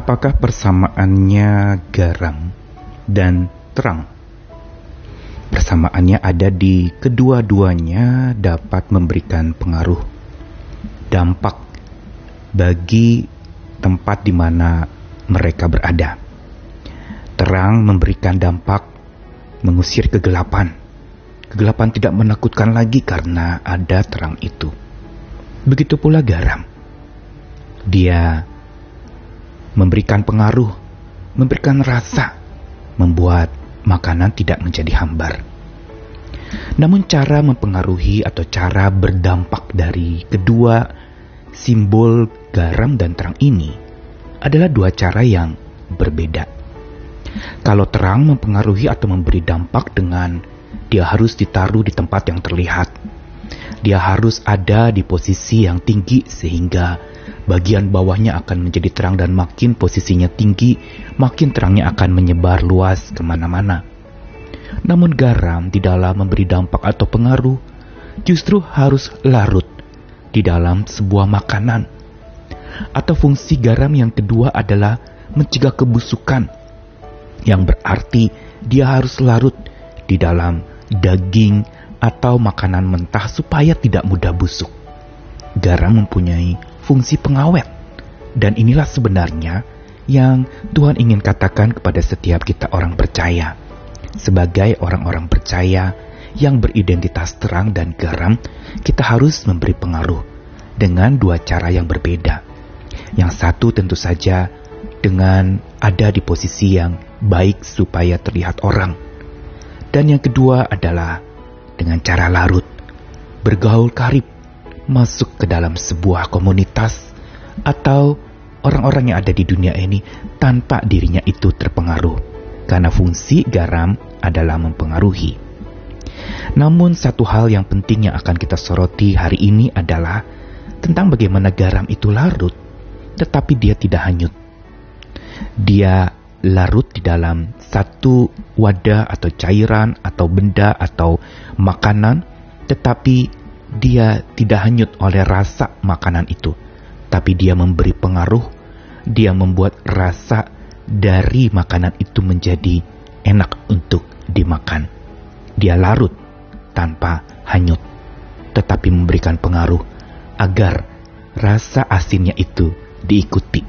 apakah persamaannya garam dan terang? Persamaannya ada di kedua-duanya dapat memberikan pengaruh dampak bagi tempat di mana mereka berada. Terang memberikan dampak mengusir kegelapan. Kegelapan tidak menakutkan lagi karena ada terang itu. Begitu pula garam. Dia memberikan pengaruh, memberikan rasa, membuat makanan tidak menjadi hambar. Namun cara mempengaruhi atau cara berdampak dari kedua simbol garam dan terang ini adalah dua cara yang berbeda. Kalau terang mempengaruhi atau memberi dampak dengan dia harus ditaruh di tempat yang terlihat. Dia harus ada di posisi yang tinggi sehingga bagian bawahnya akan menjadi terang dan makin posisinya tinggi, makin terangnya akan menyebar luas ke mana-mana. Namun garam di dalam memberi dampak atau pengaruh justru harus larut di dalam sebuah makanan. Atau fungsi garam yang kedua adalah mencegah kebusukan, yang berarti dia harus larut di dalam daging atau makanan mentah supaya tidak mudah busuk. Garam mempunyai fungsi pengawet. Dan inilah sebenarnya yang Tuhan ingin katakan kepada setiap kita orang percaya. Sebagai orang-orang percaya yang beridentitas terang dan garam, kita harus memberi pengaruh dengan dua cara yang berbeda. Yang satu tentu saja dengan ada di posisi yang baik supaya terlihat orang. Dan yang kedua adalah dengan cara larut, bergaul karib masuk ke dalam sebuah komunitas atau orang-orang yang ada di dunia ini tanpa dirinya itu terpengaruh, karena fungsi garam adalah mempengaruhi. Namun, satu hal yang penting yang akan kita soroti hari ini adalah tentang bagaimana garam itu larut, tetapi dia tidak hanyut. Dia larut di dalam satu wadah atau cairan atau benda atau makanan, tetapi dia tidak hanyut oleh rasa makanan itu, tapi dia memberi pengaruh, dia membuat rasa dari makanan itu menjadi enak untuk dimakan. Dia larut tanpa hanyut, tetapi memberikan pengaruh agar rasa asinnya itu diikuti.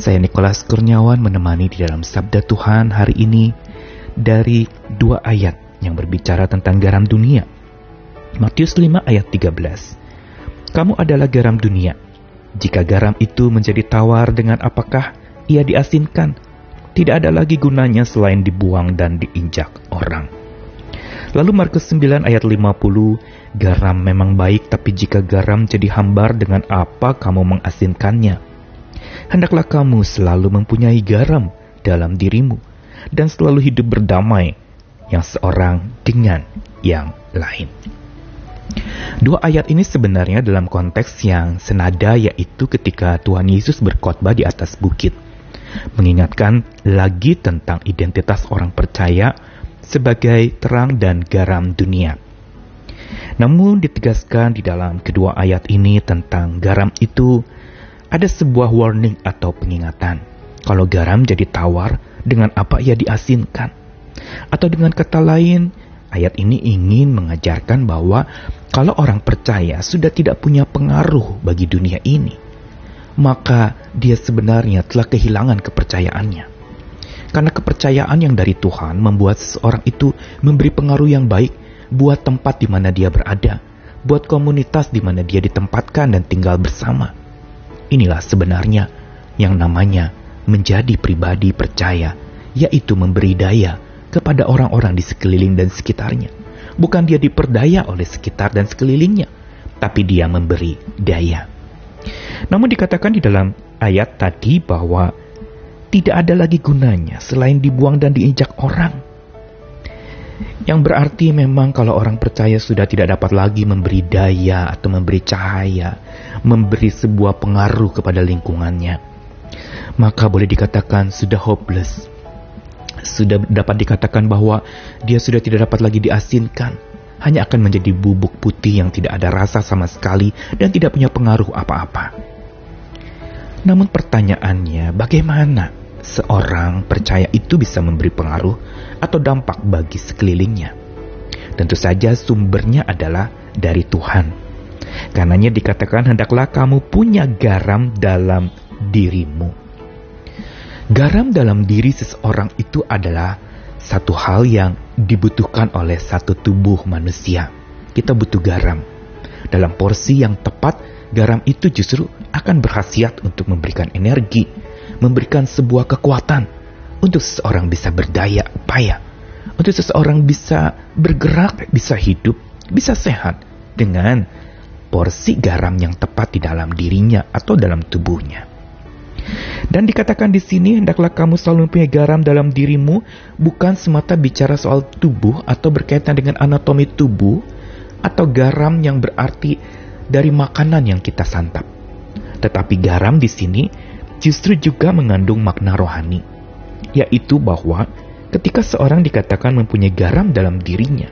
Saya Nikolas Kurniawan menemani di dalam Sabda Tuhan hari ini dari dua ayat yang berbicara tentang garam dunia Matius 5 ayat 13. Kamu adalah garam dunia. Jika garam itu menjadi tawar dengan apakah ia diasinkan, tidak ada lagi gunanya selain dibuang dan diinjak orang. Lalu Markus 9 ayat 50, garam memang baik tapi jika garam jadi hambar dengan apa kamu mengasinkannya? Hendaklah kamu selalu mempunyai garam dalam dirimu dan selalu hidup berdamai yang seorang dengan yang lain. Dua ayat ini sebenarnya dalam konteks yang senada yaitu ketika Tuhan Yesus berkhotbah di atas bukit. Mengingatkan lagi tentang identitas orang percaya sebagai terang dan garam dunia. Namun ditegaskan di dalam kedua ayat ini tentang garam itu ada sebuah warning atau pengingatan. Kalau garam jadi tawar, dengan apa ia diasinkan? Atau dengan kata lain, ayat ini ingin mengajarkan bahwa kalau orang percaya sudah tidak punya pengaruh bagi dunia ini, maka dia sebenarnya telah kehilangan kepercayaannya. Karena kepercayaan yang dari Tuhan membuat seseorang itu memberi pengaruh yang baik buat tempat di mana dia berada, buat komunitas di mana dia ditempatkan dan tinggal bersama. Inilah sebenarnya yang namanya menjadi pribadi percaya, yaitu memberi daya kepada orang-orang di sekeliling dan sekitarnya Bukan dia diperdaya oleh sekitar dan sekelilingnya, tapi dia memberi daya. Namun dikatakan di dalam ayat tadi bahwa tidak ada lagi gunanya selain dibuang dan diinjak orang. Yang berarti memang kalau orang percaya sudah tidak dapat lagi memberi daya atau memberi cahaya, memberi sebuah pengaruh kepada lingkungannya, maka boleh dikatakan sudah hopeless, sudah dapat dikatakan bahwa dia sudah tidak dapat lagi diasinkan, hanya akan menjadi bubuk putih yang tidak ada rasa sama sekali dan tidak punya pengaruh apa-apa. Namun pertanyaannya, bagaimana seorang percaya itu bisa memberi pengaruh atau dampak bagi sekelilingnya? Tentu saja sumbernya adalah dari Tuhan. Karenanya dikatakan hendaklah kamu punya garam dalam dirimu. Garam dalam diri seseorang itu adalah satu hal yang dibutuhkan oleh satu tubuh manusia. Kita butuh garam. Dalam porsi yang tepat, garam itu justru akan berkhasiat untuk memberikan energi, memberikan sebuah kekuatan untuk seseorang bisa berdaya upaya, untuk seseorang bisa bergerak, bisa hidup, bisa sehat dengan porsi garam yang tepat di dalam dirinya atau dalam tubuhnya. Dan dikatakan di sini, hendaklah kamu selalu mempunyai garam dalam dirimu, bukan semata bicara soal tubuh atau berkaitan dengan anatomi tubuh, atau garam yang berarti dari makanan yang kita santap. Tetapi garam di sini justru juga mengandung makna rohani, yaitu bahwa ketika seorang dikatakan mempunyai garam dalam dirinya,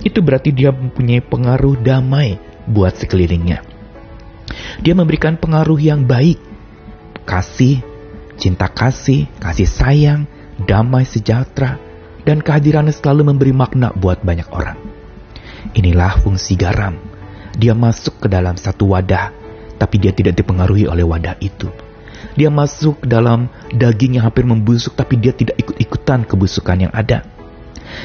itu berarti dia mempunyai pengaruh damai buat sekelilingnya. Dia memberikan pengaruh yang baik, kasih, cinta kasih, kasih sayang, damai sejahtera, dan kehadirannya selalu memberi makna buat banyak orang. Inilah fungsi garam. Dia masuk ke dalam satu wadah, tapi dia tidak dipengaruhi oleh wadah itu. Dia masuk ke dalam daging yang hampir membusuk, tapi dia tidak ikut-ikutan kebusukan yang ada.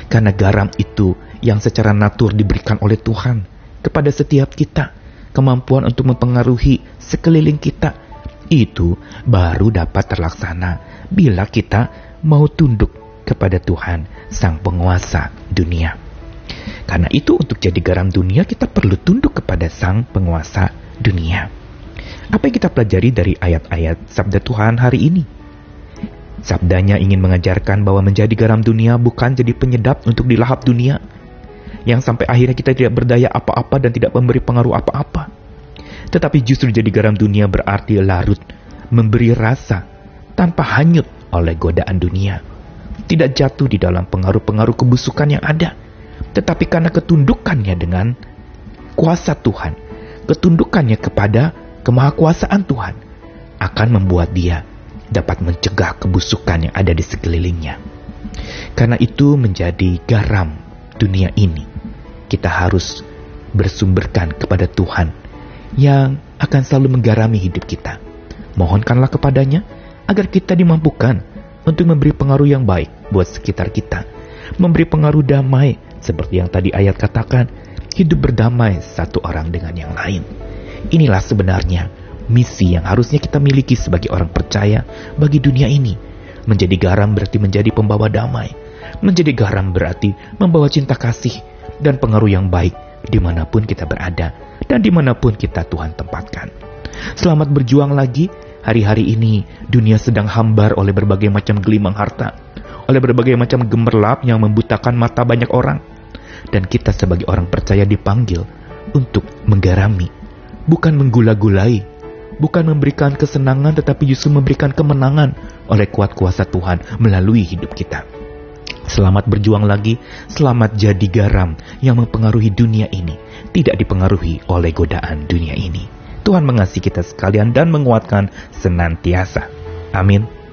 Karena garam itu yang secara natur diberikan oleh Tuhan kepada setiap kita, kemampuan untuk mempengaruhi sekeliling kita, itu baru dapat terlaksana bila kita mau tunduk kepada Tuhan, Sang Penguasa dunia. Karena itu untuk jadi garam dunia kita perlu tunduk kepada Sang Penguasa dunia. Apa yang kita pelajari dari ayat-ayat sabda Tuhan hari ini? Sabdanya ingin mengajarkan bahwa menjadi garam dunia bukan jadi penyedap untuk dilahap dunia, yang sampai akhirnya kita tidak berdaya apa-apa dan tidak memberi pengaruh apa-apa. Tetapi justru jadi garam dunia berarti larut, memberi rasa, tanpa hanyut oleh godaan dunia. Tidak jatuh di dalam pengaruh-pengaruh kebusukan yang ada, tetapi karena ketundukannya dengan kuasa Tuhan, ketundukannya kepada kemahakuasaan Tuhan, akan membuat dia dapat mencegah kebusukan yang ada di sekelilingnya. Karena itu menjadi garam dunia ini, kita harus bersumberkan kepada Tuhan yang akan selalu menggarami hidup kita. Mohonkanlah kepadanya agar kita dimampukan untuk memberi pengaruh yang baik buat sekitar kita. Memberi pengaruh damai seperti yang tadi ayat katakan, hidup berdamai satu orang dengan yang lain. Inilah sebenarnya misi yang harusnya kita miliki sebagai orang percaya bagi dunia ini. Menjadi garam berarti menjadi pembawa damai. Menjadi garam berarti membawa cinta kasih dan pengaruh yang baik di mana pun kita berada dan di mana pun kita Tuhan tempatkan. Selamat berjuang lagi. Hari-hari ini dunia sedang hambar oleh berbagai macam gelimang harta, oleh berbagai macam gemerlap yang membutakan mata banyak orang. Dan kita sebagai orang percaya dipanggil untuk menggarami, bukan menggula-gulai, bukan memberikan kesenangan tetapi justru memberikan kemenangan oleh kuat kuasa Tuhan melalui hidup kita. Selamat berjuang lagi, selamat jadi garam yang mempengaruhi dunia ini, tidak dipengaruhi oleh godaan dunia ini. Tuhan mengasihi kita sekalian dan menguatkan senantiasa. Amin.